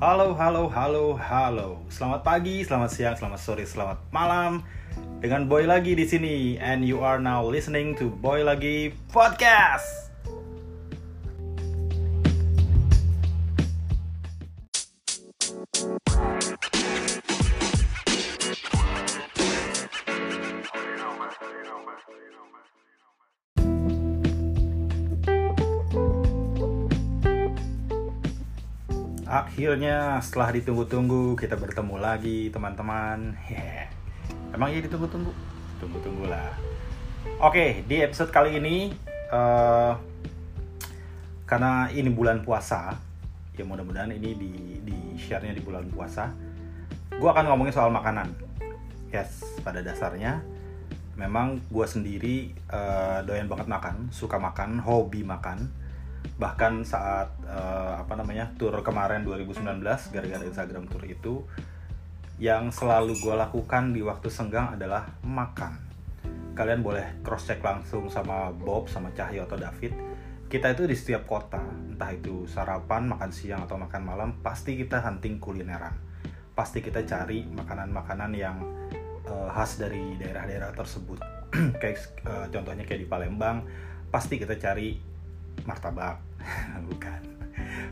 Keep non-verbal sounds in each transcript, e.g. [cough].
Halo, halo, halo, halo. Selamat pagi, selamat siang, selamat sore, selamat malam. Dengan Boy lagi di sini and you are now listening to Boy lagi podcast. Akhirnya setelah ditunggu-tunggu kita bertemu lagi teman-teman. Yeah. Emang iya ditunggu-tunggu? Tunggu-tunggu lah. Oke, di episode kali ini uh, karena ini bulan puasa, ya mudah-mudahan ini di di share-nya di bulan puasa. Gue akan ngomongin soal makanan. Yes, pada dasarnya memang gue sendiri uh, doyan banget makan, suka makan, hobi makan bahkan saat uh, apa namanya tour kemarin 2019 gara-gara Instagram tour itu yang selalu gue lakukan di waktu senggang adalah makan. Kalian boleh cross check langsung sama Bob sama Cahyo atau David. Kita itu di setiap kota entah itu sarapan makan siang atau makan malam pasti kita hunting kulineran. Pasti kita cari makanan-makanan yang uh, khas dari daerah-daerah tersebut. [clears throat] Kayak uh, contohnya kayak di Palembang pasti kita cari martabak. [laughs] Bukan.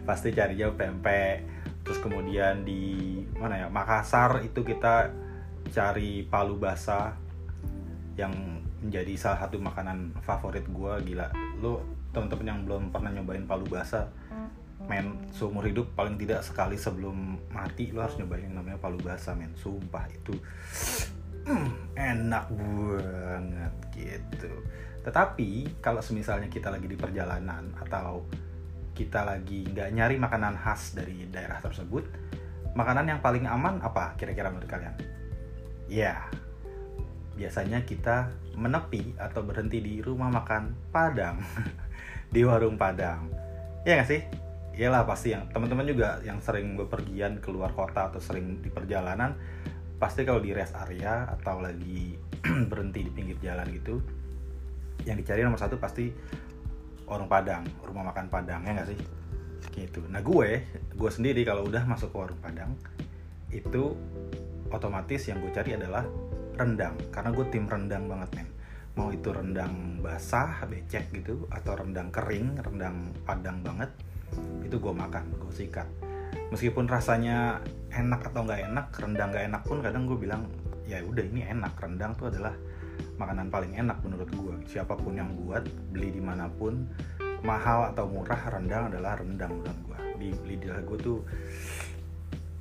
Pasti cari jauh pempek. Terus kemudian di mana ya Makassar itu kita cari palu basah yang menjadi salah satu makanan favorit gue gila. Lo teman-teman yang belum pernah nyobain palu basah men seumur hidup paling tidak sekali sebelum mati lo harus nyobain namanya palu basah men. Sumpah itu [sniffs] enak banget gitu tetapi kalau semisalnya kita lagi di perjalanan atau kita lagi nggak nyari makanan khas dari daerah tersebut, makanan yang paling aman apa kira-kira menurut kalian? Ya, biasanya kita menepi atau berhenti di rumah makan Padang, [laughs] di warung Padang. Ya nggak sih? Iyalah pasti yang teman-teman juga yang sering bepergian keluar kota atau sering di perjalanan pasti kalau di rest area atau lagi [clears throat] berhenti di pinggir jalan gitu yang dicari nomor satu pasti warung Padang, rumah makan Padang ya nggak sih? Gitu. Nah gue, gue sendiri kalau udah masuk ke warung Padang itu otomatis yang gue cari adalah rendang karena gue tim rendang banget men mau itu rendang basah becek gitu atau rendang kering rendang padang banget itu gue makan gue sikat meskipun rasanya enak atau nggak enak rendang nggak enak pun kadang gue bilang ya udah ini enak rendang tuh adalah makanan paling enak menurut gue siapa pun yang buat beli di mana pun mahal atau murah rendang adalah rendang menurut gue di lidah gue tuh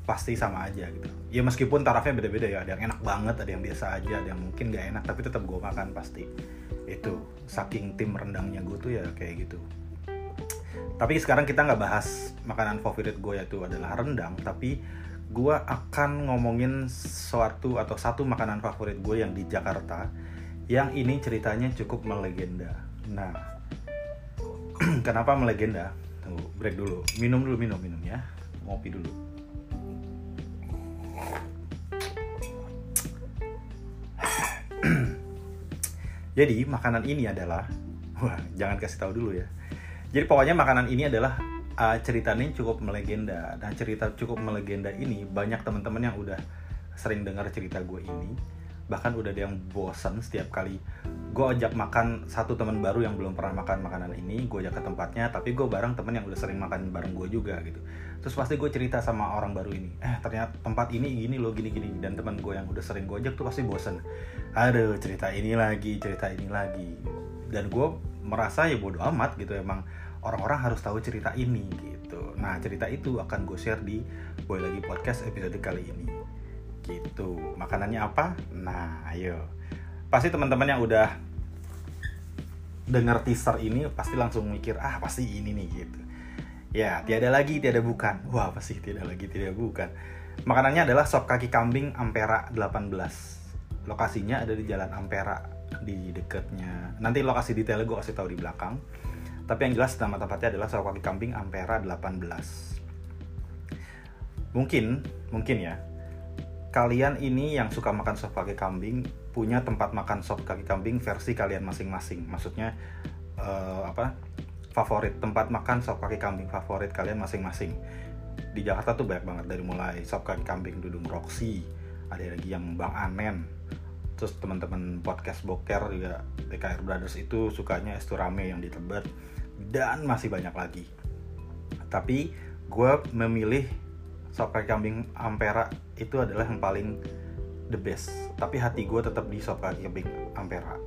pasti sama aja gitu. Ya meskipun tarafnya beda-beda ya ada yang enak banget ada yang biasa aja ada yang mungkin gak enak tapi tetap gue makan pasti. Itu saking tim rendangnya gue tuh ya kayak gitu. Tapi sekarang kita nggak bahas makanan favorit gue yaitu adalah rendang tapi gue akan ngomongin suatu atau satu makanan favorit gue yang di Jakarta yang ini ceritanya cukup melegenda. Nah, [clears throat] kenapa melegenda? Tunggu, break dulu. Minum dulu, minum, minum ya. Ngopi dulu. [clears throat] Jadi makanan ini adalah, wah jangan kasih tahu dulu ya. Jadi pokoknya makanan ini adalah uh, ceritanya cukup melegenda. Dan cerita cukup melegenda ini banyak teman-teman yang udah sering dengar cerita gue ini. Bahkan udah ada yang bosan setiap kali gue ajak makan satu teman baru yang belum pernah makan makanan ini gue ajak ke tempatnya tapi gue bareng temen yang udah sering makan bareng gue juga gitu. Terus pasti gue cerita sama orang baru ini eh ternyata tempat ini gini loh gini gini. Dan teman gue yang udah sering gue ajak tuh pasti bosan aduh cerita ini lagi cerita ini lagi. Dan gue merasa ya bodoh amat gitu emang orang-orang harus tahu cerita ini gitu. Nah cerita itu akan gue share di Boy Lagi Podcast episode kali ini. Gitu. Makanannya apa? Nah ayo. Pasti teman-teman yang udah dengar teaser ini pasti langsung mikir ah pasti ini nih gitu. Ya tiada lagi tiada bukan. Wah pasti tiada lagi tiada bukan. Makanannya adalah sop kaki kambing Ampera 18 lokasinya ada di Jalan Ampera di dekatnya. Nanti lokasi detailnya gue kasih tahu di belakang tapi yang jelas nama tempatnya adalah sop kaki kambing Ampera 18 mungkin mungkin ya kalian ini yang suka makan sop kaki kambing punya tempat makan sop kaki kambing versi kalian masing-masing. Maksudnya uh, apa? Favorit tempat makan sop kaki kambing favorit kalian masing-masing. di Jakarta tuh banyak banget dari mulai sop kaki kambing Dudung Roxy ada lagi yang Bang Anen terus teman-teman podcast boker juga BKR Brothers itu sukanya es rame yang di Tebet dan masih banyak lagi. Tapi gue memilih sop kambing Ampera itu adalah yang paling the best. Tapi hati gue tetap di sop kambing Ampera.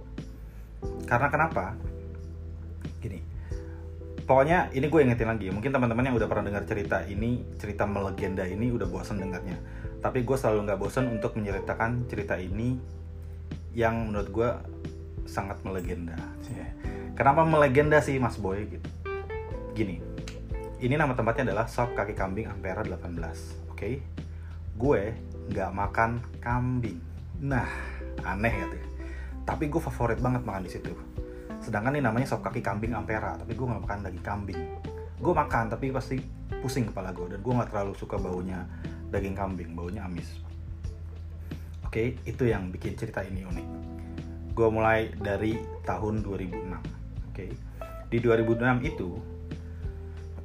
Karena kenapa? Gini. Pokoknya ini gue ingetin lagi mungkin teman-teman yang udah pernah dengar cerita ini cerita melegenda ini udah bosan dengarnya. Tapi gue selalu nggak bosan untuk menceritakan cerita ini yang menurut gue sangat melegenda. Kenapa melegenda sih Mas Boy gitu? Gini, ini nama tempatnya adalah Sop Kaki Kambing Ampera 18, oke? Okay? Gue nggak makan kambing. Nah, aneh ya tuh. Tapi gue favorit banget makan di situ. Sedangkan ini namanya Sop Kaki Kambing Ampera, tapi gue nggak makan daging kambing. Gue makan, tapi pasti pusing kepala gue dan gue nggak terlalu suka baunya daging kambing, baunya amis. Oke, okay, itu yang bikin cerita ini unik. Gue mulai dari tahun 2006. Okay. di 2006 itu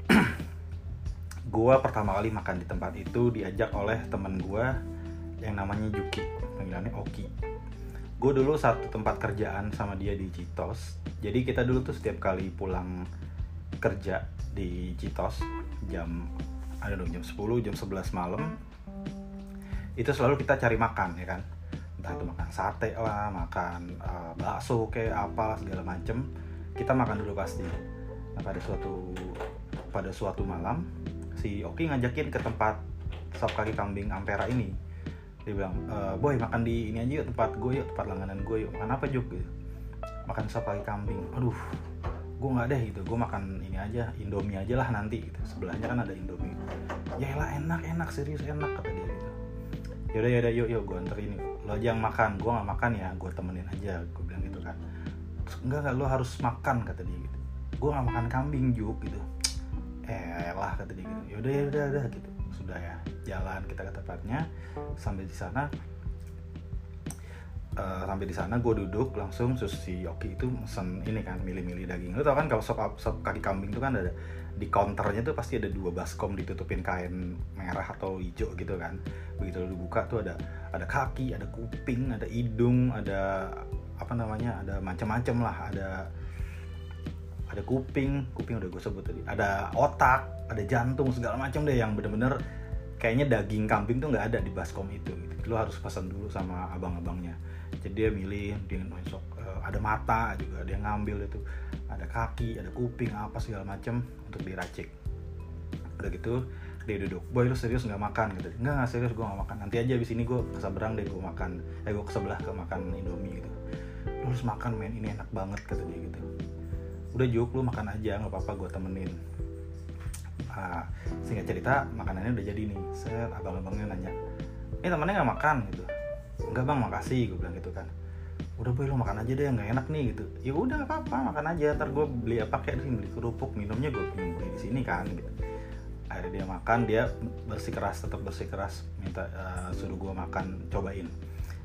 [clears throat] gue pertama kali makan di tempat itu diajak oleh temen gue yang namanya Juki, panggilannya Oki. Gue dulu satu tempat kerjaan sama dia di Citos. Jadi kita dulu tuh setiap kali pulang kerja di Citos jam ada dong jam 10 jam 11 malam itu selalu kita cari makan ya kan entah itu makan sate lah makan uh, bakso kayak apa segala macem kita makan dulu pasti. Nah pada suatu pada suatu malam si Oki ngajakin ke tempat sop kaki kambing Ampera ini. Dia bilang e, boy makan di ini aja yuk tempat gue yuk tempat langganan gue yuk. Makan apa juk gitu. Makan sop kaki kambing. Aduh gue nggak deh gitu. Gue makan ini aja indomie aja lah nanti gitu. sebelahnya kan ada indomie. Ya lah enak enak serius enak kata dia gitu. Yaudah yaudah yuk yuk gue anterin lo aja yang makan. Gue nggak makan ya gue temenin aja. Gue bilang enggak enggak lo harus makan kata dia gitu. Gue nggak makan kambing juk gitu. [tsk] Eh lah kata dia gitu. Yaudah yaudah yaudah gitu. Sudah ya jalan kita ke tempatnya. Sampai di sana. Uh, sampai di sana gue duduk langsung si Yoki itu mesen ini kan milih-milih daging. Lo tau kan kalau sop, sop kaki kambing itu kan ada di counternya tuh pasti ada dua baskom ditutupin kain merah atau hijau gitu kan. Begitu lo dibuka tuh ada ada kaki ada kuping ada hidung ada apa namanya ada macam-macam lah. Ada ada kuping kuping udah gue sebut tadi. Ada otak ada jantung segala macam deh yang bener-bener kayaknya daging kambing tuh nggak ada di baskom itu gitu. lo harus pesan dulu sama abang-abangnya. Jadi dia milih dia nusuk uh, ada mata juga dia ngambil itu. Ada kaki ada kuping apa segala macam untuk diracik. Udah gitu dia duduk boy lu serius nggak makan? Gitu. Nggak nggak serius gue nggak makan. Nanti aja abis ini gue keseberang deh gue makan eh gue ke sebelah ke makan indomie gitu. Lu harus makan men ini enak banget kata dia gitu. Udah juk lu makan aja nggak apa-apa gue temenin uh, singkat cerita makanannya udah jadi nih. Set abang-abangnya nanya ini temennya nggak makan? Gitu. Enggak bang makasih gue bilang gitu kan. Udah boy lo makan aja deh nggak enak nih gitu. Ya udah apa-apa makan aja ntar gue beli apa kayak sih beli kerupuk minumnya gue beli di sini kan gitu. Akhirnya dia makan dia bersikeras tetap bersikeras minta uh, suruh gue makan cobain.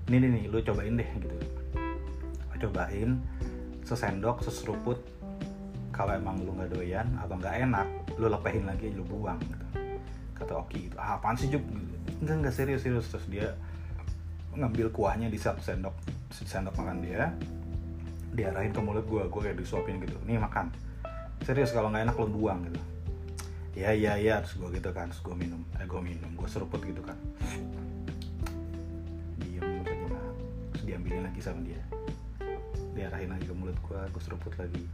Ini nih, nih lu cobain deh gitu. Gue cobain sesendok seseruput. Kalau emang lu nggak doyan atau nggak enak lu lepehin lagi lu buang gitu. Kata Oki gitu ah apaan sih Juk enggak enggak serius serius. Terus dia ngambil kuahnya di satu sendok sendok makan dia diarahin ke mulut gue gue kayak disuapin gitu nih makan. Serius kalau nggak enak lo buang gitu. Ya ya ya terus gue gitu kan terus gue minum eh gue minum gue seruput gitu kan. Diem terus diambilin lagi sama dia. Diarahin lagi ke mulut gue gue seruput lagi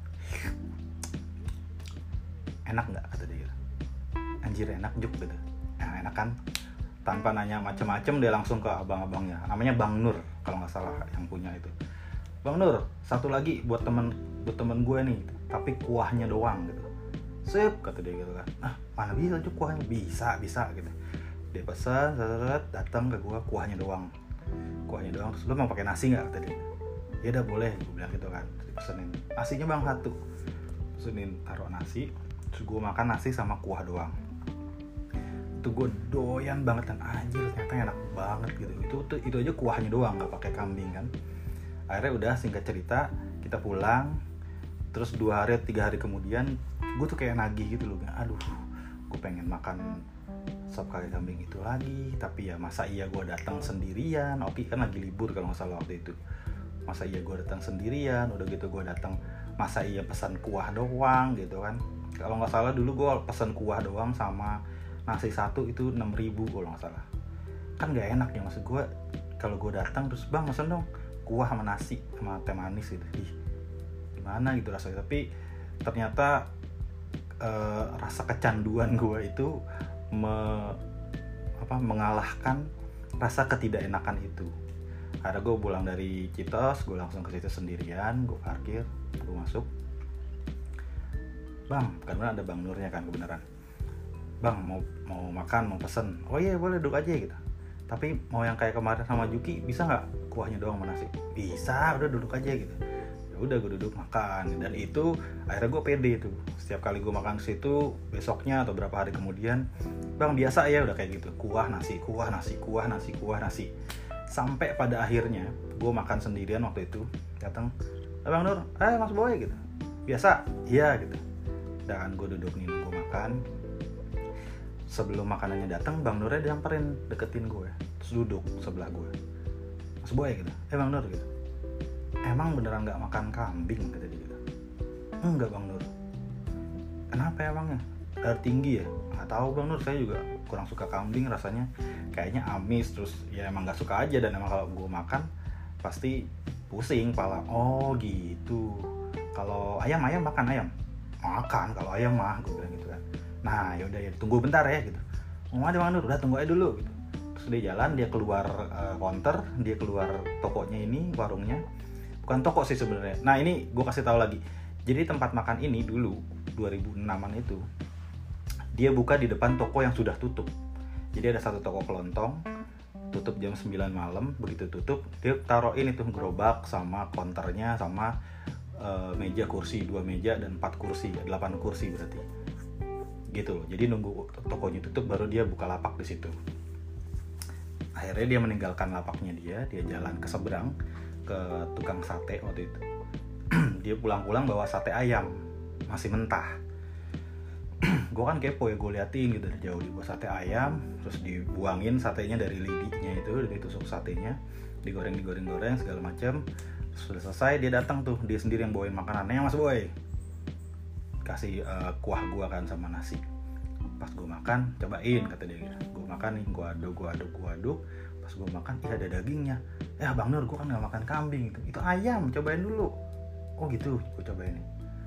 enak nggak? kata dia anjir enak juk gitu. Nah, enak kan? Tanpa nanya macem-macem dia langsung ke abang-abangnya. Namanya Bang Nur kalau nggak salah yang punya itu. Bang Nur satu lagi buat temen buat temen gue nih tapi kuahnya doang gitu. Sip kata dia gitu kan. Ah mana bisa tuh kuahnya? Bisa bisa gitu. Dia pesan datang ke gue kuahnya doang. Kuahnya doang terus lu mau pakai nasi nggak? kata dia. Ya udah boleh gue bilang gitu kan. Pesenin. Nasinya bang satu pesenin taruh nasi terus gue makan nasi sama kuah doang. Itu gue doyan banget kan anjir ternyata enak banget gitu. Itu tuh itu aja kuahnya doang nggak pakai kambing kan? Akhirnya udah singkat cerita kita pulang. Terus dua hari tiga hari kemudian gue tuh kayak nagih gitu loh aduh gue pengen makan sop kaki kambing itu lagi. Tapi ya masa iya gue datang sendirian? Oki kan lagi libur kalau nggak salah waktu itu. Masa iya gue datang sendirian? Udah gitu gue datang masa iya pesan kuah doang gitu kan kalau nggak salah dulu gue pesan kuah doang sama nasi satu itu 6000 ribu kalau nggak salah. Kan nggak enak ya maksud gue kalau gue datang terus bang pesan dong kuah sama nasi sama teh manis gitu. Ih gimana gitu rasanya? Tapi ternyata eh, rasa kecanduan gue itu me, apa, mengalahkan rasa ketidakenakan itu. Ada gue pulang dari Citos gue langsung ke situ sendirian gue parkir gue masuk bang karena ada bang Nurnya kan kebenaran. Bang mau mau makan mau pesen. Oh iya boleh duduk aja gitu. Tapi mau yang kayak kemarin sama Juki bisa nggak kuahnya doang sama nasi? Bisa udah duduk aja gitu. Ya udah gue duduk makan. Dan itu akhirnya gue pede tuh. Setiap kali gue makan situ besoknya atau berapa hari kemudian bang biasa ya udah kayak gitu. Kuah nasi kuah nasi kuah nasi kuah nasi. Sampai pada akhirnya gue makan sendirian waktu itu datang eh, bang Nur eh mas Boy gitu. Biasa? Iya gitu dan gue duduk nih nunggu makan. Sebelum makanannya datang bang Nurnya diamperin deketin gue terus duduk sebelah gue mas boy gitu eh bang Nur gitu. Emang beneran nggak makan kambing? kata dia gitu. Enggak bang Nur. Kenapa emangnya darah tinggi ya. Nggak tahu bang Nur saya juga kurang suka kambing rasanya. Kayaknya amis terus ya emang nggak suka aja. Dan emang kalau gue makan pasti pusing pala. Oh gitu. Kalau ayam ayam makan ayam makan kalau ayam mah gue bilang gitu kan. Nah yaudah ya tunggu bentar ya gitu. Ada bang Nur udah tunggu aja dulu gitu. Terus dia jalan dia keluar uh, counter dia keluar tokonya ini warungnya. Bukan toko sih sebenarnya. Nah ini gue kasih tahu lagi. Jadi tempat makan ini dulu 2006an itu dia buka di depan toko yang sudah tutup. Jadi ada satu toko kelontong tutup jam 9 malam. Begitu tutup dia taruh ini tuh gerobak sama konternya sama uh, meja kursi dua meja dan empat kursi delapan kursi berarti. Gitu loh. Jadi nunggu tokonya tutup baru dia buka lapak di situ. Akhirnya dia meninggalkan lapaknya dia dia jalan ke seberang ke tukang sate waktu itu. [clears throat] Dia pulang-pulang bawa sate ayam masih mentah. [clears throat] Gue kan kepo ya gue liatin gitu dari jauh. Dibuat sate ayam terus dibuangin satenya dari lidinya itu dari tusuk satenya digoreng digoreng goreng segala macam sudah selesai dia datang tuh. Dia sendiri yang bawain makanannya mas boy. Kasih uh, kuah gua kan sama nasi. Pas gue makan cobain kata dia gue makan nih gue aduk gue aduk gue aduk. Pas gue makan iya ada dagingnya. Ya bang Nur gue kan nggak makan kambing itu itu ayam cobain dulu. Oh gitu gue cobain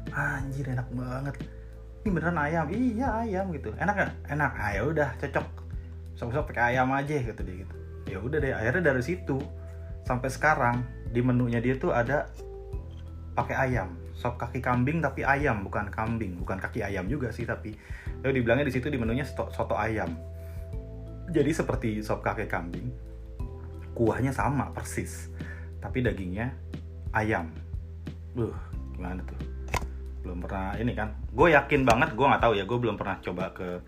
anjir enak banget. Ini beneran ayam? Iya ayam gitu. Enak ya enak. Ah ya udah cocok. Sok-sok pakai ayam aja kata dia gitu. Ya udah deh akhirnya dari situ sampai sekarang di menunya dia tuh ada pakai ayam. Sop kaki kambing tapi ayam bukan kambing. Bukan kaki ayam juga sih tapi lalu dibilangnya di situ di menunya soto, ayam. Jadi seperti sop kaki kambing kuahnya sama persis tapi dagingnya ayam. Uh gimana tuh? Belum pernah ini kan. Gue yakin banget gue nggak tahu ya gue belum pernah coba ke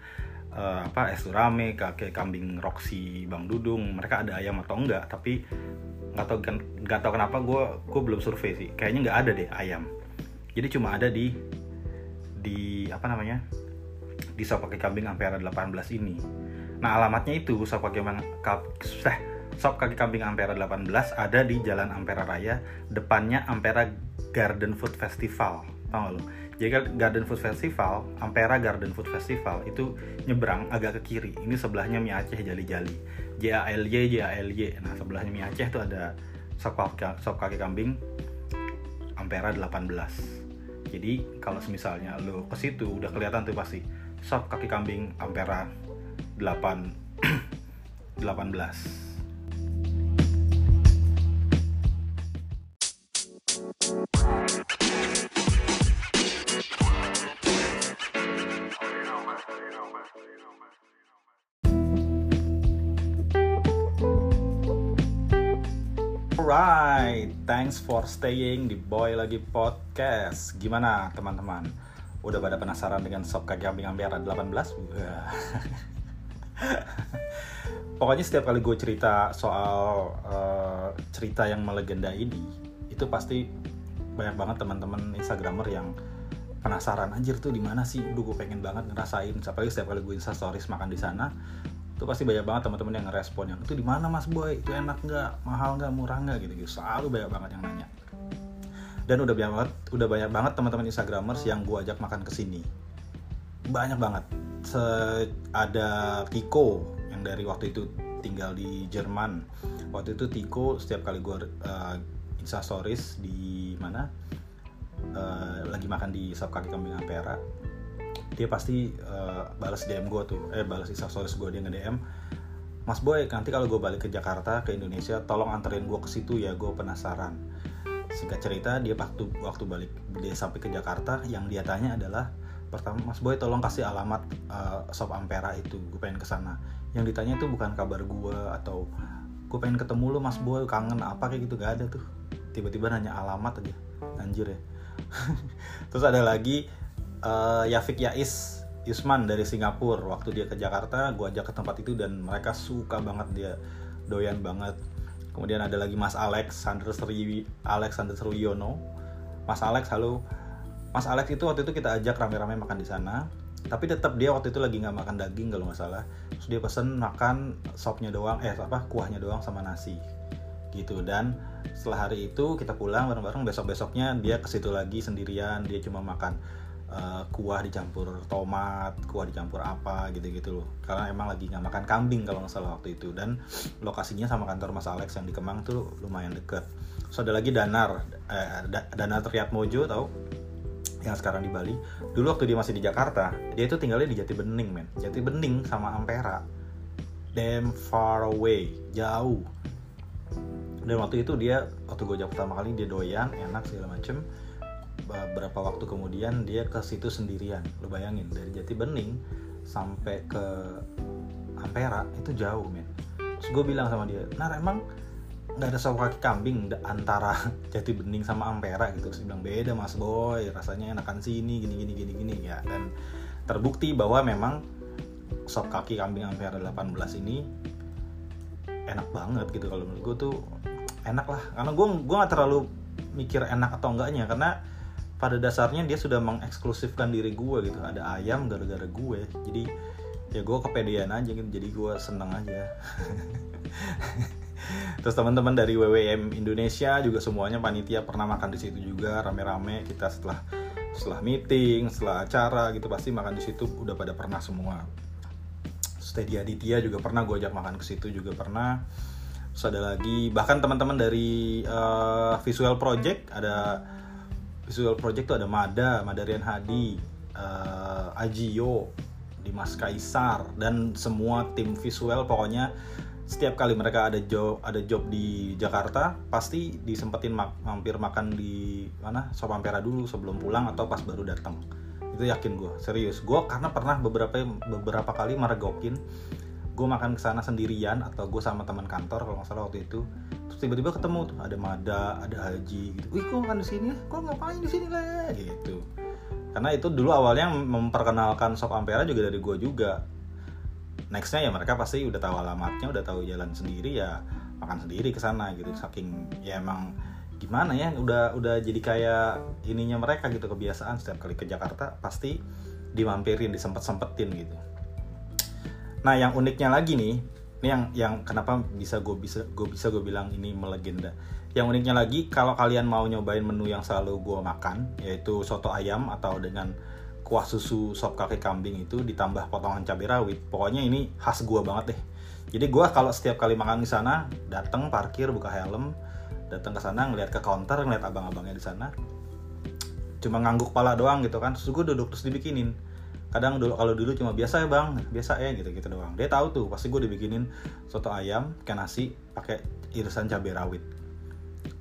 uh, apa es rame kakek kambing Roxy Bang Dudung. Mereka ada ayam atau enggak tapi nggak tahu kan nggak tahu kenapa gue gue belum survei sih. Kayaknya nggak ada deh ayam. Jadi cuma ada di di apa namanya? Di sop kaki kambing Ampera 18 ini. Nah alamatnya itu sop kaki kambing eh, sop kaki kambing Ampera 18 ada di Jalan Ampera Raya depannya Ampera Garden Food Festival tau gak lo jadi Garden Food Festival Ampera Garden Food Festival itu nyebrang agak ke kiri. Ini sebelahnya mie Aceh Jali Jali J A L Y J A L Y. Nah sebelahnya mie Aceh itu ada sop kaki, sop kaki kambing Ampera 18 jadi kalau misalnya lo ke situ udah kelihatan tuh pasti sop kaki kambing ampera 8 18 [clears throat] thanks for staying di Boy Lagi Podcast. Gimana teman-teman? Udah pada penasaran dengan sop kaki kambing Ampera 18? Pokoknya setiap kali gue cerita soal uh, cerita yang melegenda ini, itu pasti banyak banget teman-teman Instagramer yang penasaran anjir tuh di mana sih Duh gue pengen banget ngerasain apalagi setiap kali gue insta stories makan di sana itu pasti banyak banget teman-teman yang ngerespon yang itu di mana mas boy? Itu enak nggak? Mahal nggak? Murah nggak? Gitu gitu selalu banyak banget yang nanya. Dan udah banyak banget udah banyak banget teman-teman instagramers yang gue ajak makan ke sini. Banyak banget. Se ada Tiko yang dari waktu itu tinggal di Jerman. Waktu itu Tiko setiap kali gue uh, insta stories di mana uh, lagi makan di sop kaki kambing ampera dia pasti uh, balas DM gue tuh. Eh balas insta stories gue dia nge DM Mas Boy nanti kalau gue balik ke Jakarta ke Indonesia tolong anterin gue ke situ ya gue penasaran. Singkat cerita dia waktu waktu balik dia sampai ke Jakarta yang dia tanya adalah pertama Mas Boy tolong kasih alamat uh, Sop Ampera itu gue pengen ke sana. Yang ditanya itu bukan kabar gue atau gue pengen ketemu lo Mas Boy kangen apa? Kayak gitu gak ada tuh. Tiba-tiba nanya alamat aja anjir ya. [laughs] Terus ada lagi uh, Yafik Yais Yusman dari Singapura. Waktu dia ke Jakarta gue ajak ke tempat itu dan mereka suka banget dia doyan banget. Kemudian ada lagi Mas Alex Sandra Sri Alexander Sriyono Mas Alex halo. Mas Alex itu waktu itu kita ajak rame-rame makan di sana. Tapi tetap dia waktu itu lagi nggak makan daging kalau nggak salah. Terus dia pesen makan sopnya doang eh apa kuahnya doang sama nasi. Gitu. Dan setelah hari itu kita pulang bareng-bareng besok-besoknya dia ke situ lagi sendirian. Dia cuma makan uh, kuah dicampur tomat kuah dicampur apa gitu-gitu loh. Karena emang lagi nggak makan kambing kalau nggak salah waktu itu. Dan lokasinya sama kantor Mas Alex yang di Kemang tuh lumayan deket. Terus ada lagi Danar eh, Danar Triat Mojo tau? Yang sekarang di Bali. Dulu waktu dia masih di Jakarta dia itu tinggalnya di Jati Bening men. Jati Bening sama Ampera. Damn far away. Jauh. Dan waktu itu dia waktu gue pertama kali dia doyan enak segala macem beberapa waktu kemudian dia ke situ sendirian. Lo bayangin dari Jati Bening sampai ke Ampera itu jauh men. Terus gue bilang sama dia nah emang nggak ada sop kaki kambing antara [laughs] jati bening sama ampera gitu. Terus bilang beda mas boy rasanya enakan sini gini gini gini gini. Ya dan terbukti bahwa memang sop kaki kambing ampera 18 ini enak banget gitu. Kalau menurut gue tuh enak lah. Karena gue gue nggak terlalu mikir enak atau enggaknya karena pada dasarnya dia sudah mengeksklusifkan diri gue gitu. Ada ayam gara-gara gue. Jadi ya gue kepedean aja gitu. Jadi gue seneng aja. [laughs] Terus teman-teman dari WWM Indonesia juga semuanya panitia pernah makan di situ juga rame-rame. Kita setelah setelah meeting, setelah acara gitu pasti makan di situ. Udah pada pernah semua. Steady Aditya juga pernah gue ajak makan ke situ juga pernah. Terus ada lagi bahkan teman-teman dari uh, Visual Project ada Visual Project tuh ada Mada, Madarian Hadi, uh, Ajio, Dimas Kaisar dan semua tim visual. Pokoknya setiap kali mereka ada job ada job di Jakarta pasti disempetin mak mampir makan di mana? Sop Ampera dulu sebelum pulang atau pas baru datang itu yakin gue serius. Gue karena pernah beberapa beberapa kali meregokin gue makan ke sana sendirian atau gue sama teman kantor kalau nggak salah waktu itu tiba-tiba ketemu tuh ada Mada ada Haji gitu. Wih kok makan di sini? Kok ngapain di sini lah gitu. Karena itu dulu awalnya memperkenalkan Sop Ampera juga dari gue juga. Nextnya ya mereka pasti udah tahu alamatnya udah tahu jalan sendiri ya makan sendiri ke sana gitu. Saking ya emang gimana ya udah udah jadi kayak ininya mereka gitu kebiasaan. Setiap kali ke Jakarta pasti dimampirin disempet sempetin gitu. Nah yang uniknya lagi nih ini yang yang kenapa bisa gue bisa gue bisa gue bilang ini melegenda. Yang uniknya lagi kalau kalian mau nyobain menu yang selalu gue makan yaitu soto ayam atau dengan kuah susu sop kaki kambing itu ditambah potongan cabai rawit pokoknya ini khas gua banget deh. Jadi gua kalau setiap kali makan di sana datang parkir buka helm datang ke sana ngeliat ke counter ngeliat abang-abangnya di sana cuma ngangguk pala doang gitu kan terus gue duduk terus dibikinin kadang dulu kalau dulu cuma biasa ya bang. Biasa ya gitu gitu doang. Dia tahu tuh pasti gue dibikinin soto ayam kayak nasi pakai irisan cabai rawit.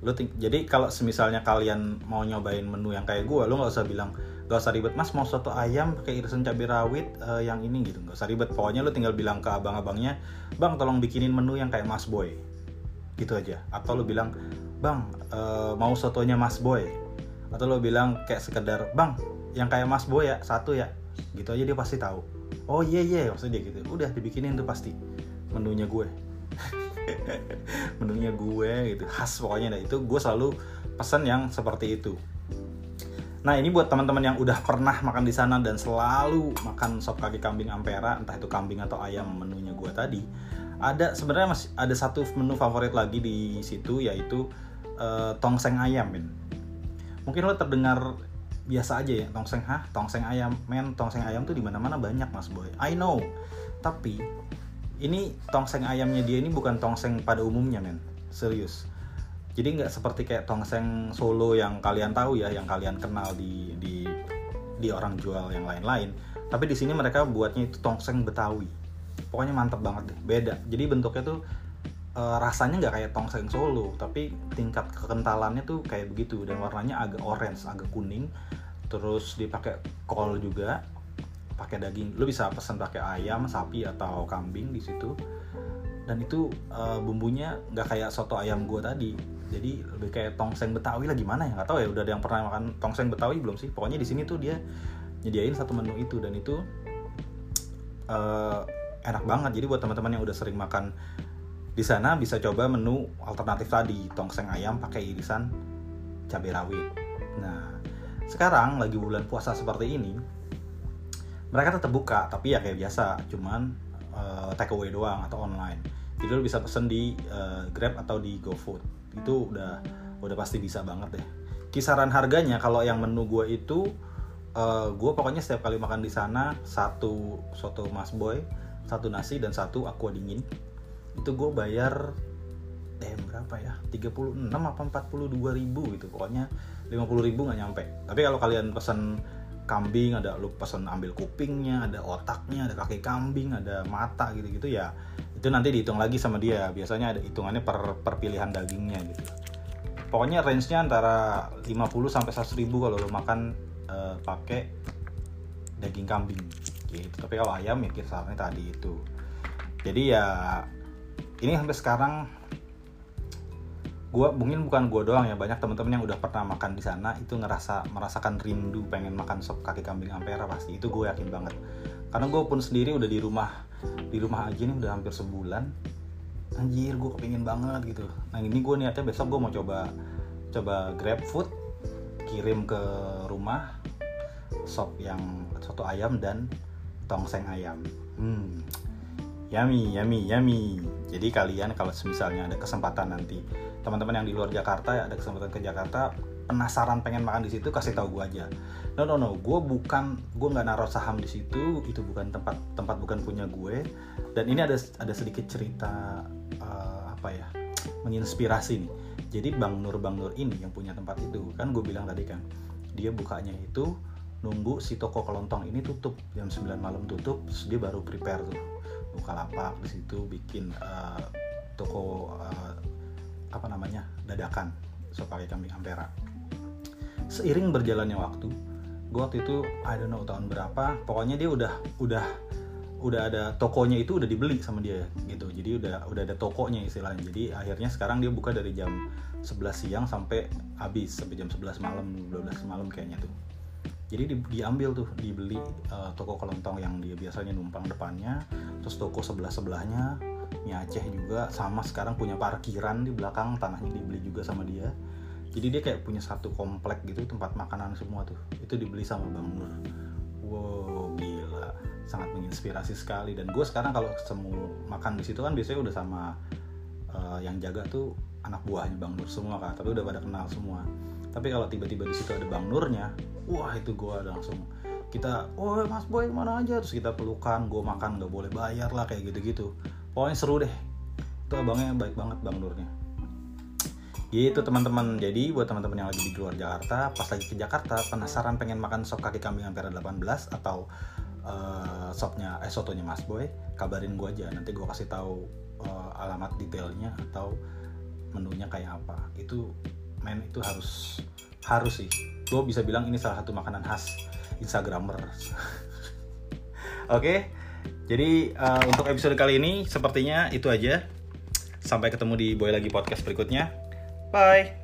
Lu jadi kalau semisalnya kalian mau nyobain menu yang kayak gue lu nggak usah bilang gak usah ribet mas mau soto ayam pakai irisan cabai rawit uh, yang ini gitu. Gak usah ribet. Pokoknya lu tinggal bilang ke abang-abangnya bang tolong bikinin menu yang kayak mas boy. Gitu aja. Atau lu bilang bang uh, mau sotonya mas boy. Atau lu bilang kayak sekedar bang yang kayak mas boy ya satu ya gitu aja dia pasti tahu. Oh iya iya maksudnya dia gitu. Udah dibikinin tuh pasti. Menunya gue. [laughs] Menunya gue gitu. Khas pokoknya. Nah itu gue selalu pesan yang seperti itu. Nah ini buat teman-teman yang udah pernah makan di sana dan selalu makan sop kaki kambing ampera, entah itu kambing atau ayam menunya gue tadi, ada sebenarnya masih ada satu menu favorit lagi di situ yaitu uh, tongseng ayam, men. Mungkin lo terdengar biasa aja ya. Tongseng hah? Tongseng ayam. Men tongseng ayam tuh di mana mana banyak mas boy. I know. Tapi ini tongseng ayamnya dia ini bukan tongseng pada umumnya men. Serius. Jadi nggak seperti kayak tongseng Solo yang kalian tahu ya yang kalian kenal di di di orang jual yang lain-lain. Tapi di sini mereka buatnya itu tongseng Betawi. Pokoknya mantep banget deh. Beda. Jadi bentuknya tuh e, rasanya nggak kayak tongseng Solo tapi tingkat kekentalannya tuh kayak begitu dan warnanya agak orange agak kuning. Terus dipakai kol juga pakai daging. Lu bisa pesan pakai ayam sapi atau kambing di situ. Dan itu uh, bumbunya nggak kayak soto ayam gue tadi. Jadi lebih kayak tongseng betawi lah gimana ya? Nggak tahu ya udah ada yang pernah makan tongseng betawi belum sih? Pokoknya di sini tuh dia nyediain satu menu itu dan itu uh, enak banget. Jadi buat teman-teman yang udah sering makan di sana bisa coba menu alternatif tadi tongseng ayam pakai irisan cabai rawit. Nah sekarang lagi bulan puasa seperti ini mereka tetap buka tapi ya kayak biasa cuman uh, take away doang atau online. Jadi lo bisa pesen di uh, Grab atau di GoFood. Itu udah udah pasti bisa banget deh. Kisaran harganya kalau yang menu gue itu uh, eh, gue pokoknya setiap kali makan di sana satu soto mas boy satu nasi dan satu aqua dingin itu gue bayar eh berapa ya? 36 apa 42 ribu gitu. Pokoknya 50 ribu nggak nyampe. Tapi kalau kalian pesen kambing ada lu pesen ambil kupingnya ada otaknya ada kaki kambing ada mata gitu-gitu ya itu nanti dihitung lagi sama dia. Biasanya ada hitungannya per, pilihan dagingnya gitu. Pokoknya range-nya antara 50 sampai 100 ribu kalau lo makan uh, pakai daging kambing gitu. Tapi kalau ayam ya kisarannya tadi itu. Jadi ya ini sampai sekarang gue mungkin bukan gue doang ya banyak teman-teman yang udah pernah makan di sana itu ngerasa merasakan rindu pengen makan sop kaki kambing ampera pasti. Itu gue yakin banget. Karena gue pun sendiri udah di rumah di rumah aja nih udah hampir sebulan. Anjir gue kepingin banget gitu. Nah ini gue niatnya besok gue mau coba coba grab food kirim ke rumah sop yang soto ayam dan tongseng ayam. Hmm yummy yummy yummy jadi kalian kalau misalnya ada kesempatan nanti teman-teman yang di luar Jakarta ya ada kesempatan ke Jakarta penasaran pengen makan di situ kasih tahu gue aja. No no no. Gue bukan gue nggak naruh saham di situ. Itu bukan tempat tempat bukan punya gue. Dan ini ada ada sedikit cerita uh, apa ya menginspirasi nih. Jadi bang Nur bang Nur ini yang punya tempat itu kan gue bilang tadi kan dia bukanya itu nunggu si toko kelontong ini tutup. Jam 9 malam tutup terus dia baru prepare tuh buka lapak di situ bikin uh, toko uh, apa namanya dadakan so pakai kambing ampera. Seiring berjalannya waktu gue waktu itu I don't know tahun berapa pokoknya dia udah udah udah ada tokonya itu udah dibeli sama dia gitu. Jadi udah udah ada tokonya istilahnya. Jadi akhirnya sekarang dia buka dari jam 11 siang sampai habis sampai jam 11 malam 12 malam kayaknya tuh jadi di, diambil tuh dibeli uh, toko kelontong yang dia biasanya numpang depannya terus toko sebelah sebelahnya mie Aceh juga sama sekarang punya parkiran di belakang tanahnya dibeli juga sama dia. Jadi dia kayak punya satu komplek gitu tempat makanan semua tuh. Itu dibeli sama bang Nur. Wow gila. Sangat menginspirasi sekali. Dan gue sekarang kalau semua makan di situ kan biasanya udah sama uh, yang jaga tuh anak buahnya bang Nur semua kan tapi udah pada kenal semua tapi kalau tiba-tiba di situ ada bang Nurnya wah itu gue langsung kita oh mas boy mana aja? Terus kita pelukan gue makan nggak boleh bayar lah kayak gitu-gitu. Pokoknya seru deh. Itu abangnya baik banget bang Nurnya. Gitu teman-teman. Jadi buat teman-teman yang lagi di luar Jakarta pas lagi ke Jakarta penasaran pengen makan sop kaki kambing ampera 18 atau uh, sopnya eh sotonya Mas Boy kabarin gue aja. Nanti gue kasih tahu uh, alamat detailnya atau menunya kayak apa. Itu main itu harus harus sih gue bisa bilang ini salah satu makanan khas instagramer [laughs] oke okay? jadi uh, untuk episode kali ini sepertinya itu aja sampai ketemu di Boy lagi podcast berikutnya Bye.